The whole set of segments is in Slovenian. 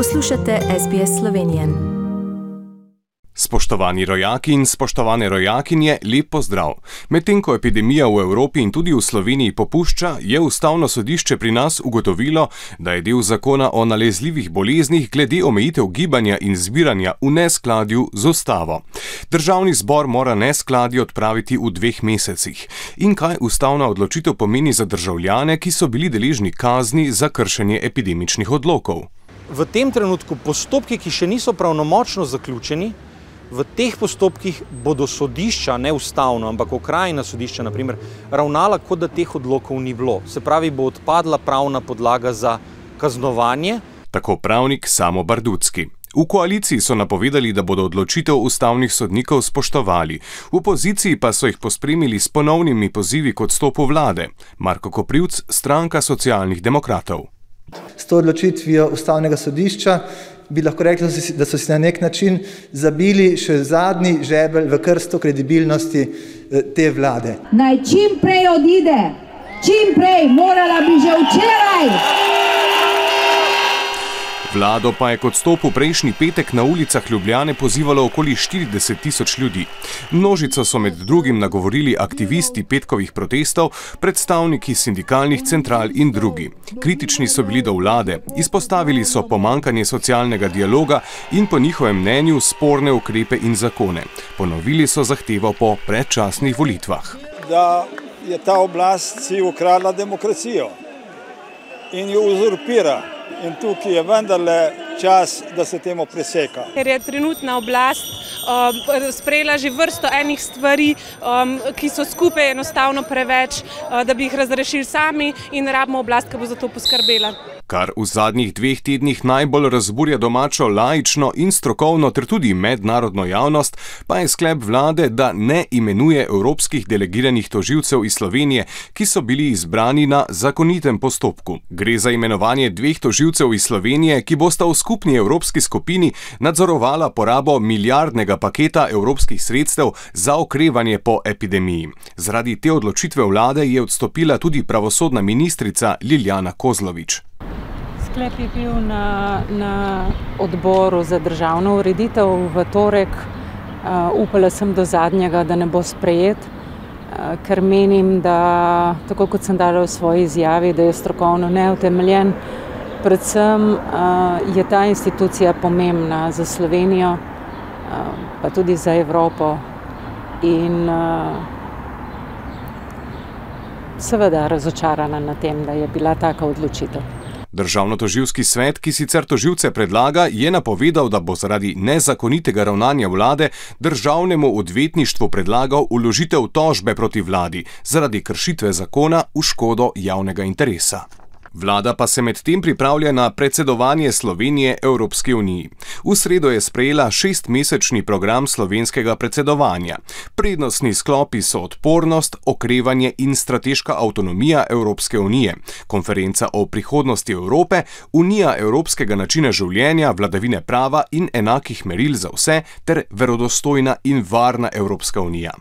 Poslušate SBS Slovenijo. Spoštovani rojaki in spoštovane rojakinje, lep pozdrav. Medtem ko epidemija v Evropi in tudi v Sloveniji popušča, je ustavno sodišče pri nas ugotovilo, da je del zakona o nalezljivih boleznih glede omejitev gibanja in zbiranja v neskladju z ustavo. Državni zbor mora neskladje odpraviti v dveh mesecih. In kaj ustavna odločitev pomeni za državljane, ki so bili deležni kazni za kršenje epidemičnih odlokov? V tem trenutku postopki, ki še niso pravnomočno zaključeni, v teh postopkih bodo sodišča, ne ustavno, ampak okrajna sodišča, naprimer, ravnala, kot da teh odlokov ni bilo. Se pravi, bo odpadla pravna podlaga za kaznovanje. Tako pravnik Samo Bardutski. V koaliciji so napovedali, da bodo odločitev ustavnih sodnikov spoštovali, v opoziciji pa so jih pospremili s ponovnimi pozivi k odstopu vlade. Marko Koprivc, stranka socialnih demokratov. S to odločitvijo ustavnega sodišča bi lahko rekli, da so si na nek način zabili še zadnji žebelj v krsto kredibilnosti te vlade. Naj čim prej odide, čim prej, morala bi že včeraj. Vlado pa je kot stop v prejšnji petek na ulicah Ljubljane pozivalo okoli 40 tisoč ljudi. Množico so med drugim nagovorili aktivisti petkovih protestov, predstavniki sindikalnih central in drugi. Kritični so bili do vlade, izpostavili so pomankanje socialnega dialoga in po njihovem mnenju sporne ukrepe in zakone. Ponovili so zahtevo po predčasnih volitvah. Da je ta oblast si ukradla demokracijo in jo uzurpira in tukaj je vendarle čas, da se temu preseka. Ker je trenutna oblast um, sprejela že vrsto enih stvari, um, ki so skupaj enostavno preveč, uh, da bi jih razrešili sami in rabimo oblast, ki bo za to poskrbela. Kar v zadnjih dveh tednih najbolj razburja domačo laično in strokovno ter tudi mednarodno javnost, pa je sklep vlade, da ne imenuje evropskih delegiranih toživcev iz Slovenije, ki so bili izbrani na zakonitem postopku. Gre za imenovanje dveh toživcev iz Slovenije, ki bosta v skupni evropski skupini nadzorovala porabo milijardnega paketa evropskih sredstev za okrevanje po epidemiji. Zaradi te odločitve vlade je odstopila tudi pravosodna ministrica Liljana Kozlovič. Sklep je bil na, na odboru za državno ureditev v torek. Uh, upala sem do zadnjega, da ne bo sprejet, uh, ker menim, da tako kot sem dala v svoji izjavi, da je strokovno neutemeljen. Predvsem uh, je ta institucija pomembna za Slovenijo, uh, pa tudi za Evropo. In uh, seveda razočarana na tem, da je bila taka odločitev. Državno-toživski svet, ki sicer toživce predlaga, je napovedal, da bo zaradi nezakonitega ravnanja vlade državnemu odvetništvu predlagal uložitev tožbe proti vladi zaradi kršitve zakona v škodo javnega interesa. Vlada pa se medtem pripravlja na predsedovanje Slovenije Evropski uniji. V sredo je sprejela šestmesečni program slovenskega predsedovanja. Prednostni sklopi so odpornost, okrevanje in strateška avtonomija Evropske unije, konferenca o prihodnosti Evrope, unija evropskega načina življenja, vladavine prava in enakih meril za vse ter verodostojna in varna Evropska unija.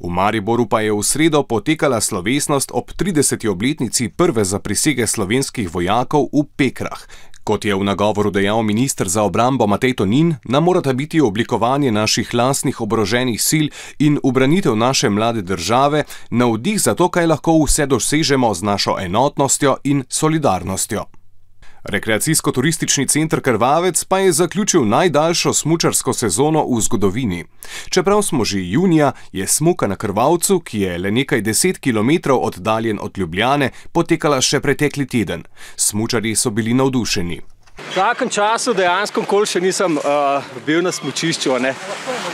V Mariboru pa je v sredo potekala slovesnost ob 30. obletnici prve zaprisege slovenskih vojakov v Pekrah. Kot je v nagovoru dejal ministr za obrambo Matej Tonin, nam morata biti oblikovanje naših lastnih oboroženih sil in ubranitev naše mlade države navdih za to, kaj lahko vse dosežemo z našo enotnostjo in solidarnostjo. Rekreacijsko-turistični center Krvavec pa je zaključil najdaljšo smučarsko sezono v zgodovini. Čeprav smo že junija, je smuka na Krvavcu, ki je le nekaj deset kilometrov oddaljen od Ljubljane, potekala še pretekli teden. Smučari so bili navdušeni. V takem času dejansko nikoli še nisem uh, bil na smočišču. Uh,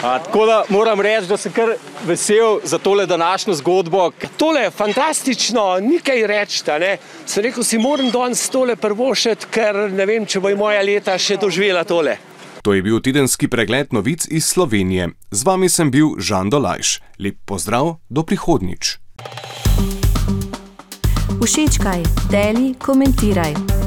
tako da moram reči, da sem kar vesel za tole današnjo zgodbo. Tole je fantastično, nekaj reči. Ne? Sem rekel, si moram danes tole prvošiti, ker ne vem, če bo moja leta še doživela tole. To je bil tedenski pregled novic iz Slovenije. Z vami sem bil Žan Dolajš. Lep pozdrav, do prihodnič. Všečkaj, deli, komentiraj.